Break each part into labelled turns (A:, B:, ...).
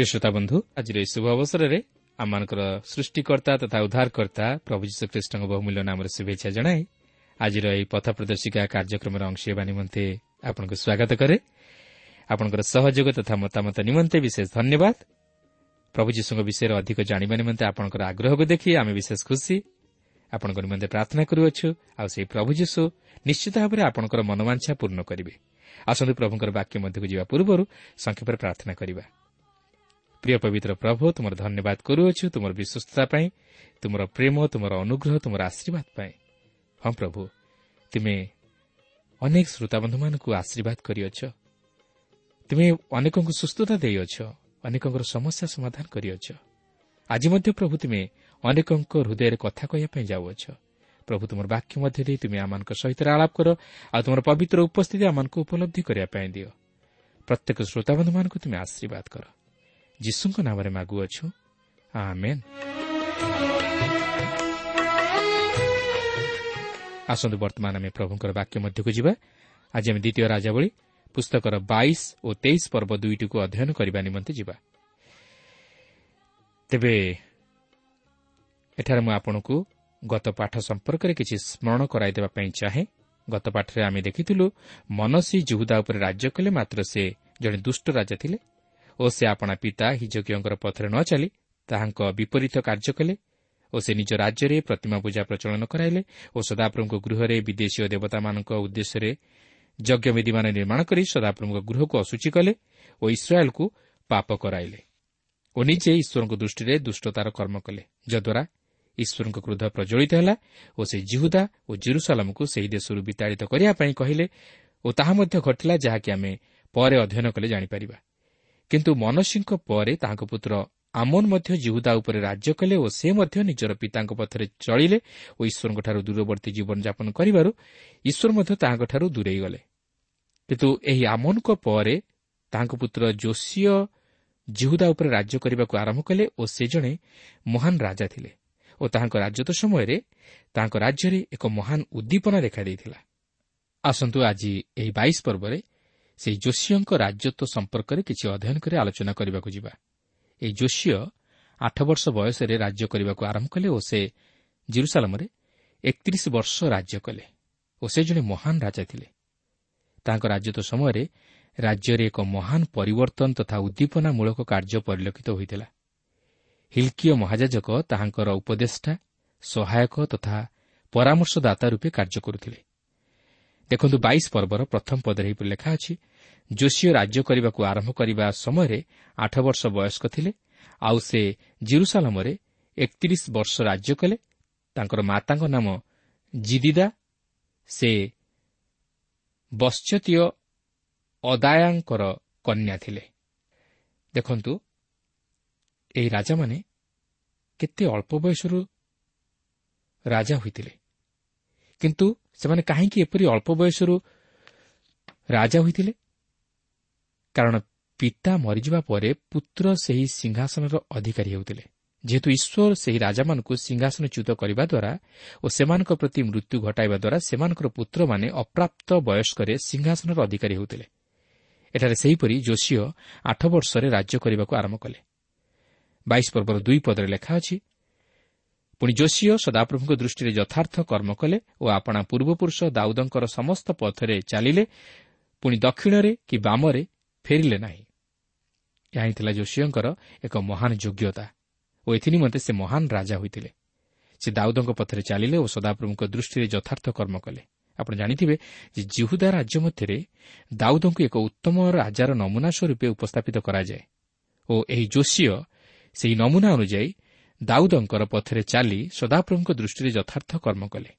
A: ପ୍ରିୟ ଶ୍ରୋତା ବନ୍ଧୁ ଆଜିର ଏହି ଶୁଭ ଅବସରରେ ଆମମାନଙ୍କର ସୃଷ୍ଟିକର୍ତ୍ତା ତଥା ଉଦ୍ଧାରକର୍ତ୍ତା ପ୍ରଭୁ ଯୀଶୁଖ୍ରୀଷ୍ଟଙ୍କ ବହୁମୂଲ୍ୟ ନାମରେ ଶୁଭେଚ୍ଛା ଜଣାଇ ଆଜିର ଏହି ପଥ ପ୍ରଦର୍ଶିକା କାର୍ଯ୍ୟକ୍ରମରେ ଅଂଶ ହେବା ନିମନ୍ତେ ଆପଣଙ୍କୁ ସ୍ୱାଗତ କରେ ଆପଣଙ୍କର ସହଯୋଗ ତଥା ମତାମତ ନିମନ୍ତେ ବିଶେଷ ଧନ୍ୟବାଦ ପ୍ରଭୁ ଯୀଶୁଙ୍କ ବିଷୟରେ ଅଧିକ ଜାଣିବା ନିମନ୍ତେ ଆପଣଙ୍କର ଆଗ୍ରହକୁ ଦେଖି ଆମେ ବିଶେଷ ଖୁସି ଆପଣଙ୍କ ନିମନ୍ତେ ପ୍ରାର୍ଥନା କରୁଅଛୁ ଆଉ ସେହି ପ୍ରଭୁ ଯୀଶୁ ନିଶ୍ଚିତ ଭାବରେ ଆପଣଙ୍କର ମନୋବାଞ୍ଛା ପୂର୍ଣ୍ଣ କରିବେ ଆସନ୍ତୁ ପ୍ରଭୁଙ୍କର ବାକ୍ୟ ମଧ୍ୟକୁ ଯିବା ପୂର୍ବରୁ ସଂକ୍ଷେପରେ ପ୍ରାର୍ଥନା କରିବା ପ୍ରିୟ ପବିତ୍ର ପ୍ରଭୁ ତୁମର ଧନ୍ୟବାଦ କରୁଅଛୁ ତୁମର ବିଶ୍ୱସ୍ତତା ପାଇଁ ତୁମର ପ୍ରେମ ତୁମର ଅନୁଗ୍ରହ ତୁମର ଆଶୀର୍ବାଦ ପାଇଁ। ହଁ ପ୍ରଭୁ ତୁମେ ଅନେକ ଶ୍ରୋତାବନ୍ଧୁମାନଙ୍କୁ ଆଶୀର୍ବାଦ କରିଅଛ। ତୁମେ ଅନେକଙ୍କୁ ସୁସ୍ଥତା ଦେଇଅଛ ଅନେକଙ୍କର ସମସ୍ୟା ସମାଧାନ କରିଅଛ। ଆଜି ମଧ୍ୟ ପ୍ରଭୁ ତୁମେ ଅନେକଙ୍କ ହୃଦୟରେ କଥା କହିବା ପାଇଁ ଯାଉଅଛ। ପ୍ରଭୁ ତୁମର ବାକ୍ୟ ମଧ୍ୟ ଦେଇ ତୁମେ ଆମମାନଙ୍କ ସହିତ ଆଳାପ କର ଆଉ ତୁମର ପବିତ୍ର ଉପସ୍ଥିତି ଆମମାନଙ୍କୁ ଉପଲବ୍ଧି କରିବା ପାଇଁ ଦିଅ। ପ୍ରତ୍ୟେକ ଶ୍ରୋତାବନ୍ଧୁମାନଙ୍କୁ ତୁମେ ଆଶୀର୍ବାଦ କର। ଯୀଶୁଙ୍କ ନାମରେ ମାଗୁଅଛୁ ଆମେନ୍ ଆସନ୍ତୁ ବର୍ତ୍ତମାନ ଆମେ ପ୍ରଭୁଙ୍କର ବାକ୍ୟ ମଧ୍ୟକୁ ଯିବା ଆଜି ଆମେ ଦ୍ୱିତୀୟ ରାଜାବଳୀ ପୁସ୍ତକର ବାଇଶ ଓ ତେଇଶ ପର୍ବ ଦୁଇଟିକୁ ଅଧ୍ୟୟନ କରିବା ନିମନ୍ତେ ଯିବା ତେବେ ଏଠାରେ ମୁଁ ଆପଣଙ୍କୁ ଗତ ପାଠ ସମ୍ପର୍କରେ କିଛି ସ୍ମରଣ କରାଇଦେବା ପାଇଁ ଚାହେଁ ଗତ ପାଠରେ ଆମେ ଦେଖିଥିଲୁ ମନସୀ ଜୁହୁଦା ଉପରେ ରାଜ୍ୟ କଲେ ମାତ୍ର ସେ ଜଣେ ଦୁଷ୍ଟ ରାଜା ଥିଲେ ଓ ସେ ଆପଣା ପିତା ହିଜକୀୟଙ୍କର ପଥରେ ନ ଚାଲି ତାହାଙ୍କ ବିପରୀତ କାର୍ଯ୍ୟ କଲେ ଓ ସେ ନିଜ ରାଜ୍ୟରେ ପ୍ରତିମା ପୂଜା ପ୍ରଚଳନ କରାଇଲେ ଓ ସଦାପ୍ରଭୁଙ୍କ ଗୃହରେ ବିଦେଶୀୟ ଦେବତାମାନଙ୍କ ଉଦ୍ଦେଶ୍ୟରେ ଯଜ୍ଞବିଧିମାନ ନିର୍ମାଣ କରି ସଦାପ୍ରଭୁଙ୍କ ଗୃହକୁ ଅଶୁଚି କଲେ ଓ ଇସ୍ରାଏଲ୍କୁ ପାପ କରାଇଲେ ଓ ନିଜେ ଈଶ୍ୱରଙ୍କ ଦୃଷ୍ଟିରେ ଦୁଷ୍ଟତାର କର୍ମ କଲେ ଯଦ୍ୱାରା ଈଶ୍ୱରଙ୍କ କ୍ରୋଧ ପ୍ରଜ୍ୱଳିତ ହେଲା ଓ ସେ ଜିହୁଦା ଓ ଜିରୁସାଲାମକୁ ସେହି ଦେଶରୁ ବିତାଡ଼ିତ କରିବା ପାଇଁ କହିଲେ ଓ ତାହା ମଧ୍ୟ ଘଟିଲା ଯାହାକି ଆମେ ପରେ ଅଧ୍ୟୟନ କଲେ ଜାଣିପାରିବା। କିନ୍ତୁ ମନସିଂଙ୍କ ପରେ ତାହାଙ୍କ ପୁତ୍ର ଆମନ ମଧ୍ୟ ଜିହୁଦା ଉପରେ ରାଜ୍ୟ କଲେ ଓ ସେ ମଧ୍ୟ ନିଜର ପିତାଙ୍କ ପଥରେ ଚଳିଲେ ଓ ଈଶ୍ୱରଙ୍କଠାରୁ ଦୂରବର୍ତ୍ତୀ ଜୀବନଯାପନ କରିବାରୁ ଈଶ୍ୱର ମଧ୍ୟ ତାହାଙ୍କଠାରୁ ଦୂରେଇ ଗଲେ କିନ୍ତୁ ଏହି ଆମନଙ୍କ ପରେ ତାଙ୍କ ପୁତ୍ର ଯୋଶୀୟ ଜିହୁଦା ଉପରେ ରାଜ୍ୟ କରିବାକୁ ଆରମ୍ଭ କଲେ ଓ ସେ ଜଣେ ମହାନ ରାଜା ଥିଲେ ଓ ତାହାଙ୍କ ରାଜତ୍ୱ ସମୟରେ ତାଙ୍କ ରାଜ୍ୟରେ ଏକ ମହାନ ଉଦ୍ଦୀପନା ଦେଖାଦେଇଥିଲା। ଆସନ୍ତୁ ଆଜି ଏହି ବାଇଶ ପର୍ବରେ ସେହି ଯୋଶୀଙ୍କ ରାଜତ୍ୱ ସମ୍ପର୍କରେ କିଛି ଅଧ୍ୟୟନ କରି ଆଲୋଚନା କରିବାକୁ ଯିବା। ଏହି ଯୋଶୀୟ ଆଠ ବର୍ଷ ବୟସରେ ରାଜ୍ୟ କରିବାକୁ ଆରମ୍ଭ କଲେ ଓ ସେ ଜିରୁସାଲାମରେ ଏକତିରିଶ ବର୍ଷ ରାଜ୍ୟ କଲେ ଓ ସେ ଜଣେ ମହାନ ରାଜା ଥିଲେ। ତାଙ୍କ ରାଜତ୍ୱ ସମୟରେ ରାଜ୍ୟରେ ଏକ ମହାନ ପରିବର୍ତ୍ତନ ତଥା ଉଦ୍ଦୀପନାମୂଳକ କାର୍ଯ୍ୟ ପରିଲକ୍ଷିତ ହୋଇଥିଲା। ହିଲ୍କିୟ ମହାଯାଜକ ତାହାଙ୍କର ଉପଦେଷ୍ଟା ସହାୟକ ତଥା ପରାମର୍ଶଦାତା ରୂପେ କାର୍ଯ୍ୟ କରୁଥିଲେ। ଦେଖନ୍ତୁ ବାଇଶ ପର୍ବର ପ୍ରଥମ ପଦରେ ଏହିପରି ଲେଖା ଅଛି ଯୋଶୀୟ ରାଜ୍ୟ କରିବାକୁ ଆରମ୍ଭ କରିବା ସମୟରେ ଆଠ ବର୍ଷ ବୟସ୍କ ଥିଲେ ଆଉ ସେ ଜିରୁସାଲାମରେ ଏକତିରିଶ ବର୍ଷ ରାଜ୍ୟ କଲେ। ତାଙ୍କର ମାତାଙ୍କ ନାମ ଜିଦିଦା। ସେ ବଶ୍ଚତୀୟ ଅଦାୟାଙ୍କର କନ୍ୟା ଥିଲେ। ଦେଖନ୍ତୁ ଏହି ରାଜାମାନେ କେତେ ଅଳ୍ପ ବୟସରୁ ରାଜା ହୋଇଥିଲେ। କିନ୍ତୁ ସେମାନେ କାହିଁକି ଏପରି ଅଳ୍ପ ବୟସରୁ ରାଜା ହୋଇଥିଲେ? କାରଣ ପିତା ମରିଯିବା ପରେ ପୁତ୍ର ସେହି ସିଂହାସନର ଅଧିକାରୀ ହେଉଥିଲେ। ଯେହେତୁ ଈଶ୍ୱର ସେହି ରାଜାମାନଙ୍କୁ ସିଂହାସନଚ୍ୟୁତ କରିବା ଦ୍ୱାରା ଓ ସେମାନଙ୍କ ପ୍ରତି ମୃତ୍ୟୁ ଘଟାଇବା ଦ୍ୱାରା ସେମାନଙ୍କର ପୁତ୍ରମାନେ ଅପ୍ରାପ୍ତ ବୟସ୍କରେ ସିଂହାସନର ଅଧିକାରୀ ହେଉଥିଲେ। ଏଠାରେ ସେହିପରି ଯୋଶୀୟ ଆଠ ବର୍ଷରେ ରାଜ୍ୟ କରିବାକୁ ଆରମ୍ଭ କଲେ। ବାଇଶ ପର୍ବର ଦୁଇ ପଦରେ ଲେଖା ଅଛି ପୁଣି ଯୋଶୀୟ ସଦାପ୍ରଭୁଙ୍କ ଦୃଷ୍ଟିରେ ଯଥାର୍ଥ କର୍ମ କଲେ ଓ ଆପଣା ପୂର୍ବପୁରୁଷ ଦାଉଦଙ୍କର ସମସ୍ତ ପଥରେ ଚାଲିଲେ ପୁଣି ଦକ୍ଷିଣରେ କି ବାମରେ ଫେରିଲେ ନାହିଁ। ଏହା ହିଁ ଥିଲା ଯୋଶୀଙ୍କର ଏକ ମହାନ ଯୋଗ୍ୟତା ଓ ଏଥିନିମନ୍ତେ ସେ ମହାନ ରାଜା ହୋଇଥିଲେ। ସେ ଦାଉଦଙ୍କ ପଥରେ ଚାଲିଲେ ଓ ସଦାପ୍ରଭୁଙ୍କ ଦୃଷ୍ଟିରେ ଯଥାର୍ଥ କର୍ମ କଲେ। ଆପଣ ଜାଣିଥିବେ ଯେ ଜିହୁଦା ରାଜ୍ୟ ମଧ୍ୟରେ ଦାଉଦଙ୍କୁ ଏକ ଉତ୍ତମ ରାଜାର ନମୁନା ସ୍ୱରୂପେ ଉପସ୍ଥାପିତ କରାଯାଏ ଓ ଏହି ଯୋଶୀୟ ସେହି ନମୁନା ଅନୁଯାୟୀ ଦାଉଦଙ୍କର ପଥରେ ଚାଲି ସଦାପ୍ରଭୁଙ୍କ ଦୃଷ୍ଟିରେ ଯଥାର୍ଥ କର୍ମ କଲେ।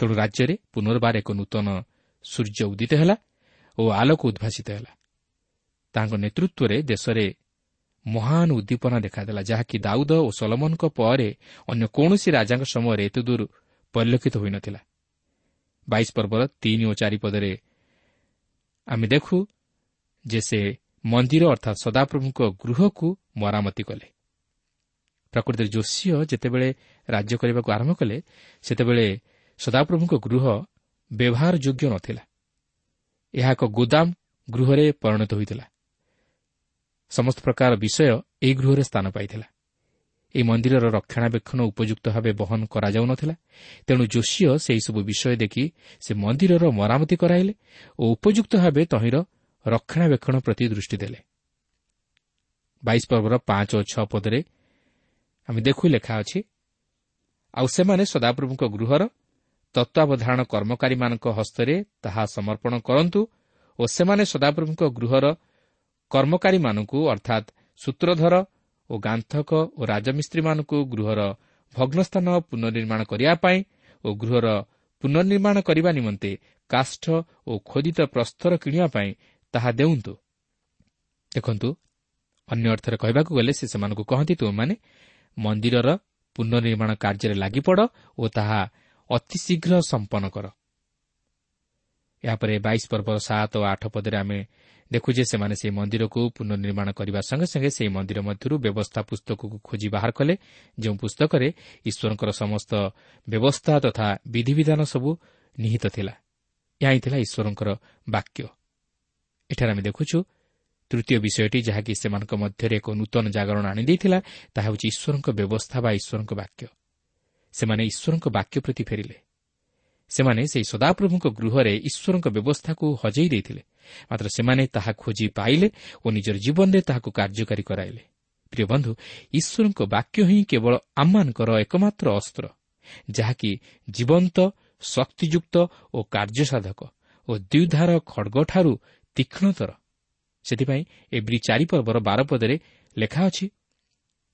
A: ତେଣୁ ରାଜ୍ୟରେ ପୁନର୍ବାର ଏକ ନୂତନ ସୂର୍ଯ୍ୟ ଉଦିତ ହେଲା ଓ ଆଲୋକ ଉଦ୍ଭାସିତ ହେଲା। ତାଙ୍କ ନେତୃତ୍ୱରେ ଦେଶରେ ମହାନ ଉଦ୍ଦୀପନା ଦେଖାଦେଲା ଯାହାକି ଦାଉଦ ଓ ସଲମନଙ୍କ ପରେ ଅନ୍ୟ କୌଣସି ରାଜାଙ୍କ ସମୟରେ ଏତେଦୂର ପରିଲକ୍ଷିତ ହୋଇନଥିଲା। ବାଇଶ ପର୍ବର ତିନି ଓ ଚାରି ପଦରେ ଆମେ ଦେଖୁ ଯେ ସେ ମନ୍ଦିର ଅର୍ଥାତ୍ ସଦାପ୍ରଭୁଙ୍କ ଗୃହକୁ ମରାମତି କଲେ। ପ୍ରକୃତିରେ ଯୋଶୀୟ ଯେତେବେଳେ ରାଜ୍ୟ କରିବାକୁ ଆରମ୍ଭ କଲେ ସେତେବେଳେ ସଦାପ୍ରଭୁଙ୍କ ଗୃହ ବ୍ୟବହାର ଯୋଗ୍ୟ ନଥିଲା। ଏହା ଏକ ଗୋଦାମ ଗୃହରେ ପରିଣତ ହୋଇଥିଲା। ସମସ୍ତ ପ୍ରକାର ବିଷୟ ଏହି ଗୃହରେ ସ୍ଥାନ ପାଇଥିଲା। ଏହି ମନ୍ଦିରର ରକ୍ଷଣାବେକ୍ଷଣ ଉପଯୁକ୍ତ ଭାବେ ବହନ କରାଯାଉନଥିଲା ତେଣୁ ଯୋଶୀୟ ସେହିସବୁ ବିଷୟ ଦେଖି ସେ ମନ୍ଦିରର ମରାମତି କରାଇଲେ ଓ ଉପଯୁକ୍ତ ଭାବେ ତହିଁର ରକ୍ଷଣାବେକ୍ଷଣ ପ୍ରତି ଦୃଷ୍ଟି ଦେଲେ। ବାଇଶ ପର୍ବର ପାଞ୍ଚ ଓ ଛଅ ପଦରେ ଆମେ ଦେଖୁ ଲେଖା ଅଛି ଆଉ ସେମାନେ ସଦାପ୍ରଭୁଙ୍କ ଗୃହର ତତ୍ତ୍ୱାବଧାରଣ କର୍ମକାରୀମାନଙ୍କ ହସ୍ତରେ ତାହା ସମର୍ପଣ କରନ୍ତୁ ଓ ସେମାନେ ସଦାପ୍ରଭୁଙ୍କ ଗୃହର କର୍ମକାରୀମାନଙ୍କୁ ଅର୍ଥାତ୍ ସୂତ୍ରଧର ଓ ଗାନ୍ଥକ ଓ ରାଜମିସ୍ତ୍ରୀମାନଙ୍କୁ ଗୃହର ଭଗ୍ନସ୍ଥାନ ପୁନର୍ନିର୍ମାଣ କରିବା ପାଇଁ ଓ ଗୃହର ପୁନର୍ନିର୍ମାଣ କରିବା ନିମନ୍ତେ କାଷ୍ଠ ଓ ଖୋଦିତ ପ୍ରସ୍ତର କିଣିବା ପାଇଁ ତାହା ଦେଉନ୍ତୁ। ଦେଖନ୍ତୁ ଅନ୍ୟ ଅର୍ଥରେ କହିବାକୁ ଗଲେ ସେ ସେମାନଙ୍କୁ କହନ୍ତି ତୁମମାନେ ମନ୍ଦିରର ପୁନର୍ନିର୍ମାଣ କାର୍ଯ୍ୟରେ ଲାଗିପଡ଼ ଓ ତାହା ଅତିଶୀଘ୍ର ସମ୍ପନ୍ନ କର। ଏହାପରେ ବାଇଶ ପର୍ବର ସାତ ଓ ଆଠ ପଦରେ ଆମେ ଦେଖୁ ଯେ ସେମାନେ ସେହି ମନ୍ଦିରକୁ ପୁନର୍ନିର୍ମାଣ କରିବା ସଙ୍ଗେ ସଙ୍ଗେ ସେହି ମନ୍ଦିର ମଧ୍ୟରୁ ବ୍ୟବସ୍ଥା ପୁସ୍ତକକୁ ଖୋଜି ବାହାର କଲେ। ଯେଉଁ ପୁସ୍ତକରେ ଈଶ୍ୱରଙ୍କର ସମସ୍ତ ବ୍ୟବସ୍ଥା ତଥା ବିଧିବିଧାନ ସବୁ ନିହିତ ଥିଲା ଏହା ହିଁ ଥିଲା ଈଶ୍ୱରଙ୍କର ବାକ୍ୟ। ଏଠାରେ ଆମେ ଦେଖୁଛୁ ତୃତୀୟ ବିଷୟଟି ଯାହାକି ସେମାନଙ୍କ ମଧ୍ୟରେ ଏକ ନୂତନ ଜାଗରଣ ଆଣିଦେଇଥିଲା ତାହା ହେଉଛି ଈଶ୍ୱରଙ୍କ ବ୍ୟବସ୍ଥା ବା ଈଶ୍ୱରଙ୍କ ବାକ୍ୟ। ସେମାନେ ଈଶ୍ୱରଙ୍କ ବାକ୍ୟ ପ୍ରତି ଫେରିଲେ। ସେମାନେ ସେହି ସଦାପ୍ରଭୁଙ୍କ ଗୃହରେ ଈଶ୍ୱରଙ୍କ ବ୍ୟବସ୍ଥାକୁ ହଜେଇ ଦେଇଥିଲେ। ମାତ୍ର ସେମାନେ ତାହା ଖୋଜି ପାଇଲେ ଓ ନିଜର ଜୀବନରେ ତାହାକୁ କାର୍ଯ୍ୟକାରୀ କରାଇଲେ। ପ୍ରିୟ ବନ୍ଧୁ ଈଶ୍ୱରଙ୍କ ବାକ୍ୟ ହିଁ କେବଳ ଆମମାନଙ୍କର ଏକମାତ୍ର ଅସ୍ତ୍ର ଯାହାକି ଜୀବନ୍ତ ଶକ୍ତିଯୁକ୍ତ ଓ କାର୍ଯ୍ୟସାଧକ ଓ ଦ୍ୱିଧାର ଖଡ଼ଗଠାରୁ ତୀକ୍ଷ୍ଣତର। ସେଥିପାଇଁ ଏବ୍ରି ଚାରିପର୍ବର ବାରପଦରେ ଲେଖା ଅଛି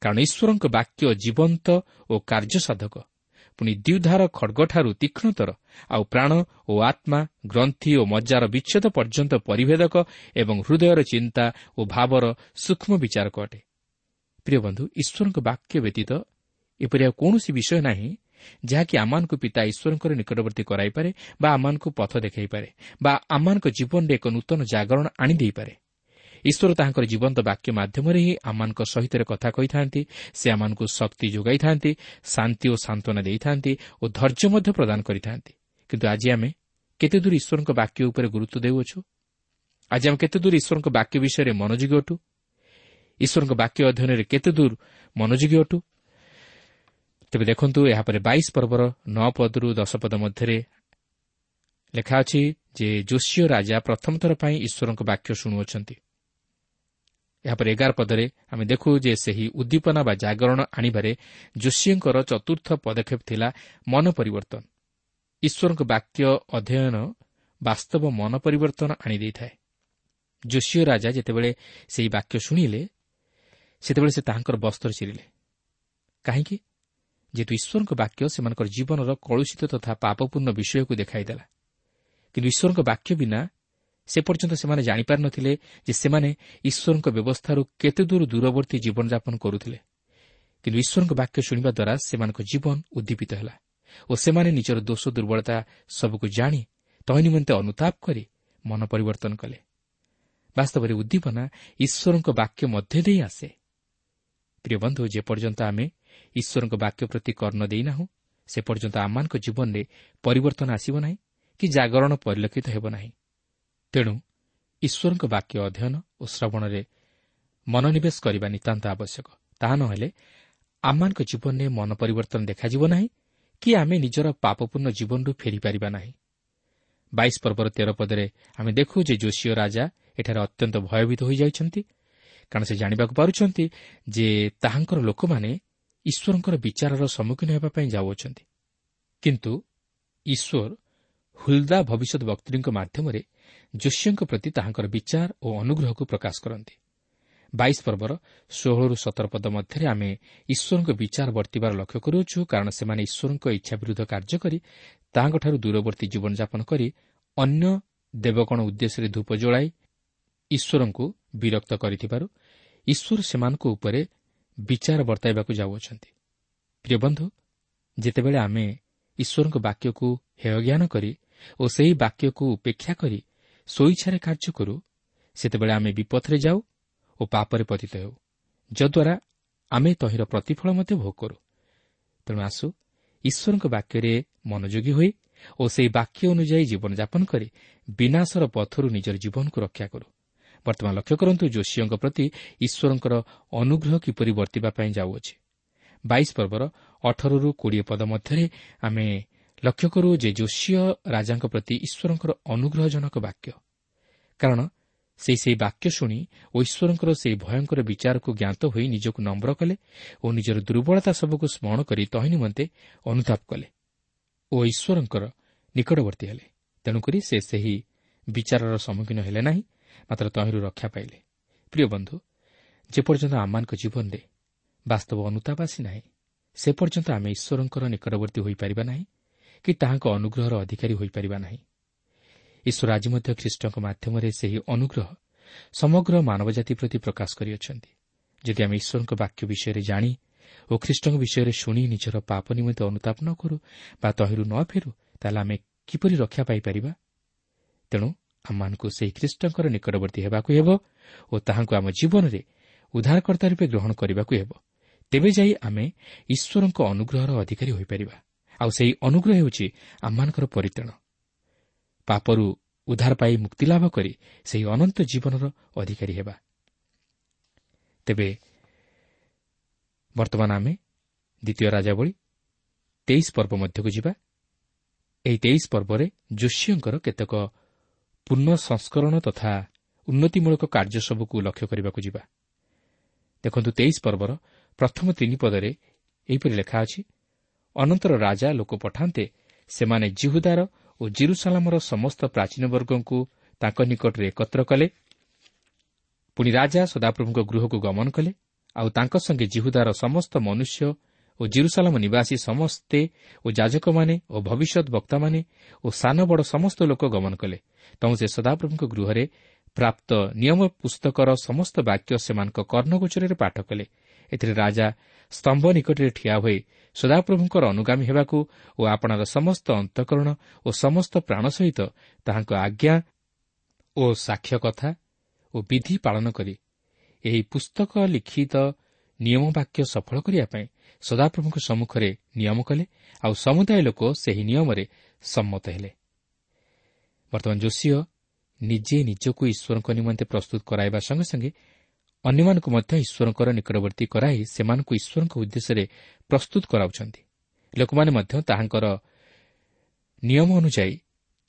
A: କାରଣ ଈଶ୍ୱରଙ୍କ ବାକ୍ୟ ଜୀବନ୍ତ ଓ କାର୍ଯ୍ୟସାଧକ ପୁଣି ଦ୍ୱିଧାର ଖଡ଼ଗଠାରୁ ତୀକ୍ଷ୍ଣତର ଆଉ ପ୍ରାଣ ଓ ଆତ୍ମା ଗ୍ରନ୍ଥି ଓ ମଜ୍ଜାର ବିଚ୍ଛେଦ ପର୍ଯ୍ୟନ୍ତ ପରିଭେଦକ ଏବଂ ହୃଦୟର ଚିନ୍ତା ଓ ଭାବର ସୂକ୍ଷ୍ମ ବିଚାରକ ଅଟେ। ପ୍ରିୟ ବନ୍ଧୁ ଈଶ୍ୱରଙ୍କ ବାକ୍ୟ ବ୍ୟତୀତ ଏପରି ଆଉ କୌଣସି ବିଷୟ ନାହିଁ ଯାହାକି ଆମମାନଙ୍କୁ ପିତା ଈଶ୍ୱରଙ୍କର ନିକଟବର୍ତ୍ତୀ କରାଇପାରେ ବା ଆମମାନଙ୍କୁ ପଥ ଦେଖାଇପାରେ ବା ଆମମାନଙ୍କ ଜୀବନରେ ଏକ ନୂତନ ଜାଗରଣ ଆଣିଦେଇପାରେ ଈଶ୍ୱର ତାହାଙ୍କର ଜୀବନ୍ତ ବାକ୍ୟ ମାଧ୍ୟମରେ ହିଁ ଆମମାନଙ୍କ ସହିତ କଥା କହିଥାନ୍ତି ସେ ଆମମାନଙ୍କୁ ଶକ୍ତି ଯୋଗାଇଥାନ୍ତି ଶାନ୍ତି ଓ ସାନ୍ତ୍ୱନା ଦେଇଥାନ୍ତି ଓ ଧୈର୍ଯ୍ୟ ମଧ୍ୟ ପ୍ରଦାନ କରିଥାନ୍ତି। କିନ୍ତୁ ଆଜି ଆମେ କେତେଦୂର ଈଶ୍ୱରଙ୍କ ବାକ୍ୟ ଉପରେ ଗୁରୁତ୍ୱ ଦେଉଅଛୁ? ଆଜି ଆମେ କେତେଦୂର ଈଶ୍ୱରଙ୍କ ବାକ୍ୟ ବିଷୟରେ ମନୋଯୋଗୀ ଅଟୁ? ଈଶ୍ୱରଙ୍କ ବାକ୍ୟ ଅଧ୍ୟୟନରେ କେତେଦୂର ମନୋଯୋଗୀ ଅଟୁ? ତେବେ ଦେଖନ୍ତୁ ଏହାପରେ ବାଇଶ ପର୍ବର ନଅ ପଦରୁ ଦଶ ପଦ ମଧ୍ୟରେ ଲେଖା ଅଛି ଯେ ଯୋଶୀୟ ରାଜା ପ୍ରଥମ ଥର ପାଇଁ ଈଶ୍ୱରଙ୍କ ବାକ୍ୟ ଶୁଣୁଅଛନ୍ତି। ଏହାପରେ ଏଗାର ପଦରେ ଆମେ ଦେଖୁ ଯେ ସେହି ଉଦ୍ଦୀପନା ବା ଜାଗରଣ ଆଣିବାରେ ଯୋଶୀଙ୍କର ଚତୁର୍ଥ ପଦକ୍ଷେପ ଥିଲା ମନ ପରିବର୍ତ୍ତନ। ଈଶ୍ୱରଙ୍କ ବାକ୍ୟ ଅଧ୍ୟୟନ ବାସ୍ତବ ମନ ପରିବର୍ତ୍ତନ ଆଣିଦେଇଥାଏ ଯୋଶୀୟ ରାଜା ଯେତେବେଳେ ସେହି ବାକ୍ୟ ଶୁଣିଲେ ସେତେବେଳେ ସେ ତାହାଙ୍କର ବସ୍ତ୍ର ଚିରିଲେ କାହିଁକି? ଯେହେତୁ ଈଶ୍ୱରଙ୍କ ବାକ୍ୟ ସେମାନଙ୍କର ଜୀବନର କଳୁଷିତ ତଥା ପାପପୂର୍ଣ୍ଣ ବିଷୟକୁ ଦେଖାଇଦେଲା। କିନ୍ତୁ ଈଶ୍ୱରଙ୍କ ବାକ୍ୟ ବିନା ସେ ପର୍ଯ୍ୟନ୍ତ ସେମାନେ ଜାଣିପାରିନଥିଲେ ଯେ ସେମାନେ ଈଶ୍ୱରଙ୍କ ବ୍ୟବସ୍ଥାରୁ କେତେଦୂର ଦୂରବର୍ତ୍ତୀ ଜୀବନଯାପନ କରୁଥିଲେ। କିନ୍ତୁ ଈଶ୍ୱରଙ୍କ ବାକ୍ୟ ଶୁଣିବା ଦ୍ୱାରା ସେମାନଙ୍କ ଜୀବନ ଉଦ୍ଦୀପିତ ହେଲା ଓ ସେମାନେ ନିଜର ଦୋଷ ଦୁର୍ବଳତା ସବୁକୁ ଜାଣି ତହିଁ ନିମନ୍ତେ ଅନୁତାପ କରି ମନ ପରିବର୍ତ୍ତନ କଲେ। ବାସ୍ତବରେ ଉଦ୍ଦୀପନା ଈଶ୍ୱରଙ୍କ ବାକ୍ୟ ମଧ୍ୟ ଦେଇ ଆସେ। ପ୍ରିୟ ବନ୍ଧୁ ଯେପର୍ଯ୍ୟନ୍ତ ଆମେ ଈଶ୍ୱରଙ୍କ ବାକ୍ୟ ପ୍ରତି କର୍ଣ୍ଣ ଦେଇନାହୁଁ ସେ ପର୍ଯ୍ୟନ୍ତ ଆମମାନଙ୍କ ଜୀବନରେ ପରିବର୍ତ୍ତନ ଆସିବ ନାହିଁ କି ଜାଗରଣ ପରିଲକ୍ଷିତ ହେବ ନାହିଁ। ତେଣୁ ଈଶ୍ୱରଙ୍କ ବାକ୍ୟ ଅଧ୍ୟୟନ ଓ ଶ୍ରବଣରେ ମନୋନିବେଶ କରିବା ନିତାନ୍ତ ଆବଶ୍ୟକ। ତାହା ନ ହେଲେ ଆମମାନଙ୍କ ଜୀବନରେ ମନ ପରିବର୍ତ୍ତନ ଦେଖାଯିବ ନାହିଁ କି ଆମେ ନିଜର ପାପପୂର୍ଣ୍ଣ ଜୀବନରୁ ଫେରିପାରିବା ନାହିଁ। ବାଇଶ ପର୍ବର ତେର ପଦରେ ଆମେ ଦେଖୁ ଯେ ଯୋଶୀୟ ରାଜା ଏଠାରେ ଅତ୍ୟନ୍ତ ଭୟଭୀତ ହୋଇଯାଇଛନ୍ତି କାରଣ ସେ ଜାଣିବାକୁ ପାରୁଛନ୍ତି ଯେ ତାହାଙ୍କର ଲୋକମାନେ ଈଶ୍ୱରଙ୍କର ବିଚାରର ସମ୍ମୁଖୀନ ହେବା ପାଇଁ ଯାଉଅଛନ୍ତି। କିନ୍ତୁ ଈଶ୍ୱର ହୁଲ୍ଦା ଭବିଷ୍ୟତ ବକ୍ତୃଙ୍କ ମାଧ୍ୟମରେ ଯୋଶୀଙ୍କ ପ୍ରତି ତାହାଙ୍କର ବିଚାର ଓ ଅନୁଗ୍ରହକୁ ପ୍ରକାଶ କରନ୍ତି। ବାଇଶ ପର୍ବର ଷୋହଳରୁ ସତର ପଦ ମଧ୍ୟରେ ଆମେ ଈଶ୍ୱରଙ୍କ ବିଚାର ବର୍ତ୍ତିବାର ଲକ୍ଷ୍ୟ କରୁଅଛୁ କାରଣ ସେମାନେ ଈଶ୍ୱରଙ୍କ ଇଚ୍ଛା ବିରୁଦ୍ଧ କାର୍ଯ୍ୟ କରି ତାହାଙ୍କଠାରୁ ଦୂରବର୍ତ୍ତୀ ଜୀବନଯାପନ କରି ଅନ୍ୟ ଦେବଗଣ ଉଦ୍ଦେଶ୍ୟରେ ଧୂପ ଜଳାଇ ଈଶ୍ୱରଙ୍କୁ ବିରକ୍ତ କରିଥିବାରୁ ଈଶ୍ୱର ସେମାନଙ୍କ ଉପରେ ବିଚାର ବର୍ତ୍ତାଇବାକୁ ଯାଉଅଛନ୍ତି। ପ୍ରିୟ ବନ୍ଧୁ ଯେତେବେଳେ ଆମେ ଈଶ୍ୱରଙ୍କ ବାକ୍ୟକୁ ହେୟ ଜ୍ଞାନ କରି ଓ ସେହି ବାକ୍ୟକୁ ଉପେକ୍ଷା କରି ସ୍ୱଇଚ୍ଛାରେ କାର୍ଯ୍ୟ କରୁ ସେତେବେଳେ ଆମେ ବିପଥରେ ଯାଉ ଓ ପାପରେ ପତିତ ହେଉ ଯଦ୍ୱାରା ଆମେ ତହିଁର ପ୍ରତିଫଳ ମଧ୍ୟ ଭୋଗ କରୁ। ତେଣୁ ଆସୁ ଈଶ୍ୱରଙ୍କ ବାକ୍ୟରେ ମନୋଯୋଗୀ ହୋଇ ଓ ସେହି ବାକ୍ୟ ଅନୁଯାୟୀ ଜୀବନଯାପନ କରି ବିନାଶର ପଥରୁ ନିଜର ଜୀବନକୁ ରକ୍ଷା କରୁ। ବର୍ତ୍ତମାନ ଲକ୍ଷ୍ୟ କରନ୍ତୁ ଯୋଶୀଙ୍କ ପ୍ରତି ଈଶ୍ୱରଙ୍କର ଅନୁଗ୍ରହ କିପରି ବର୍ତ୍ତିବା ପାଇଁ ଯାଉଅଛି। ବାଇଶ ପର୍ବର ଅଠରରୁ କୋଡ଼ିଏ ପଦ ମଧ୍ୟରେ ଆମେ ଲକ୍ଷ୍ୟ କରୁ ଯେ ଯୋଶୀୟ ରାଜାଙ୍କ ପ୍ରତି ଈଶ୍ୱରଙ୍କର ଅନୁଗ୍ରହଜନକ ବାକ୍ୟ। କାରଣ ସେହି ସେହି ବାକ୍ୟ ଶୁଣି ଓ ଈଶ୍ୱରଙ୍କର ସେହି ଭୟଙ୍କର ବିଚାରକୁ ଜ୍ଞାତ ହୋଇ ନିଜକୁ ନମ୍ର କଲେ ଓ ନିଜର ଦୁର୍ବଳତା ସବୁକୁ ସ୍ମରଣ କରି ତହିଁ ନିମନ୍ତେ ଅନୁତାପ କଲେ ଓ ଈଶ୍ୱରଙ୍କର ନିକଟବର୍ତ୍ତୀ ହେଲେ। ତେଣୁକରି ସେ ସେହି ବିଚାରର ସମ୍ମୁଖୀନ ହେଲେ ନାହିଁ ମାତ୍ର ତହିଁରୁ ରକ୍ଷା ପାଇଲେ। ପ୍ରିୟ ବନ୍ଧୁ ଯେପର୍ଯ୍ୟନ୍ତ ଆମମାନଙ୍କ ଜୀବନରେ ବାସ୍ତବ ଅନୁତାପ ଆସି ନାହିଁ ସେ ପର୍ଯ୍ୟନ୍ତ ଆମେ ଈଶ୍ୱରଙ୍କର ନିକଟବର୍ତ୍ତୀ ହୋଇପାରିବା ନାହିଁ କି ତାହାଙ୍କ ଅନୁଗ୍ରହର ଅଧିକାରୀ ହୋଇପାରିବା ନାହିଁ। ଈଶ୍ୱର ଆଜି ମଧ୍ୟ ଖ୍ରୀଷ୍ଟଙ୍କ ମାଧ୍ୟମରେ ସେହି ଅନୁଗ୍ରହ ସମଗ୍ର ମାନବଜାତି ପ୍ରତି ପ୍ରକାଶ କରିଅଛନ୍ତି। ଯଦି ଆମେ ଈଶ୍ୱରଙ୍କ ବାକ୍ୟ ବିଷୟରେ ଜାଣି ଓ ଖ୍ରୀଷ୍ଟଙ୍କ ବିଷୟରେ ଶୁଣି ନିଜର ପାପ ନିମନ୍ତେ ଅନୁତାପ ନ କରୁ ବା ତହିଁରୁ ନ ଫେରୁ ତାହେଲେ ଆମେ କିପରି ରକ୍ଷା ପାଇପାରିବା? ତେଣୁ ଆମମାନଙ୍କୁ ସେହି ଖ୍ରୀଷ୍ଟଙ୍କର ନିକଟବର୍ତ୍ତୀ ହେବାକୁ ହେବ ଓ ତାହାଙ୍କୁ ଆମ ଜୀବନରେ ଉଦ୍ଧାରକର୍ତ୍ତା ରୂପେ ଗ୍ରହଣ କରିବାକୁ ହେବ। ତେବେ ଯାଇ ଆମେ ଈଶ୍ୱରଙ୍କ ଅନୁଗ୍ରହର ଅଧିକାରୀ ହୋଇପାରିବା। ଆଉ ସେହି ଅନୁଗ୍ରହ ହେଉଛି ଆମମାନଙ୍କର ପରିତ୍ରାଣ। ପାପରୁ ଉଦ୍ଧାର ପାଇ ମୁକ୍ତିଲାଭ କରି ସେହି ଅନନ୍ତ ଜୀବନର ଅଧିକାରୀ ହେବା। ତେବେ ବର୍ତ୍ତମାନ ଆମେ ଦ୍ୱିତୀୟ ରାଜାବଳୀ ତେଇଶ ପର୍ବ ମଧ୍ୟକୁ ଯିବା। ଏହି ତେଇଶ ପର୍ବରେ ଯୋଶୀଙ୍କର କେତେକ ପୂର୍ଣ୍ଣ ସଂସ୍କରଣ ତଥା ଉନ୍ନତିମୂଳକ କାର୍ଯ୍ୟ ସବୁକୁ ଲକ୍ଷ୍ୟ କରିବାକୁ ଯିବା। ଦେଖନ୍ତୁ ତେଇଶ ପର୍ବର ପ୍ରଥମ ତିନି ପଦରେ ଏହିପରି ଲେଖା ଅଛି ଅନନ୍ତର ରାଜା ଲୋକ ପଠାନ୍ତେ ସେମାନେ ଜିହୁଦାର ଓ ଜିରୁସାଲାମର ସମସ୍ତ ପ୍ରାଚୀନ ବର୍ଗଙ୍କୁ ତାଙ୍କ ନିକଟରେ ଏକତ୍ର କଲେ। ପୁଣି ରାଜା ସଦାପ୍ରଭୁଙ୍କ ଗୃହକୁ ଗମନ କଲେ ଆଉ ତାଙ୍କ ସଙ୍ଗେ ଜିହୁଦାର ସମସ୍ତ ମନୁଷ୍ୟ ଓ ଜିରୁସାଲାମ ନିବାସୀ ସମସ୍ତେ ଓ ଯାଜକମାନେ ଓ ଭବିଷ୍ୟତ ବକ୍ତାମାନେ ଓ ସାନ ବଡ଼ ସମସ୍ତ ଲୋକ ଗମନ କଲେ। ତେଣୁ ସେ ସଦାପ୍ରଭୁଙ୍କ ଗୃହରେ ପ୍ରାପ୍ତ ନିୟମ ପୁସ୍ତକର ସମସ୍ତ ବାକ୍ୟ ସେମାନଙ୍କ କର୍ଣ୍ଣଗୋଚରରେ ପାଠ କଲେ। ଏଥିରେ ରାଜା ସ୍ତମ୍ଭ ନିକଟରେ ଠିଆ ହୋଇ ସଦାପ୍ରଭୁଙ୍କର ଅନୁଗାମୀ ହେବାକୁ ଓ ଆପଣାର ସମସ୍ତ ଅନ୍ତଃକରଣ ଓ ସମସ୍ତ ପ୍ରାଣ ସହିତ ତାହାଙ୍କ ଆଜ୍ଞା ଓ ସାକ୍ଷ୍ୟ କଥା ଓ ବିଧି ପାଳନ କରି ଏହି ପୁସ୍ତକ ଲିଖିତ ନିୟମ ବାକ୍ୟ ସଫଳ କରିବା ପାଇଁ ସଦାପ୍ରଭୁଙ୍କ ସମ୍ମୁଖରେ ନିୟମ କଲେ ଆଉ ସମୁଦାୟ ଲୋକ ସେହି ନିୟମରେ ସମ୍ମତ ହେଲେ। ବର୍ତ୍ତମାନ ଯୋଶୀୟ ନିଜେ ନିଜକୁ ଈଶ୍ୱରଙ୍କ ନିମନ୍ତେ ପ୍ରସ୍ତୁତ କରାଇବା ସଙ୍ଗେ ସଙ୍ଗେ ଅନ୍ୟମାନଙ୍କୁ ମଧ୍ୟ ଈଶ୍ୱରଙ୍କର ନିକଟବର୍ତ୍ତୀ କରାଇ ସେମାନଙ୍କୁ ଈଶ୍ୱରଙ୍କ ଉଦ୍ଦେଶ୍ୟରେ ପ୍ରସ୍ତୁତ କରାଉଛନ୍ତି। ଲୋକମାନେ ମଧ୍ୟ ତାହାଙ୍କର ନିୟମ ଅନୁଯାୟୀ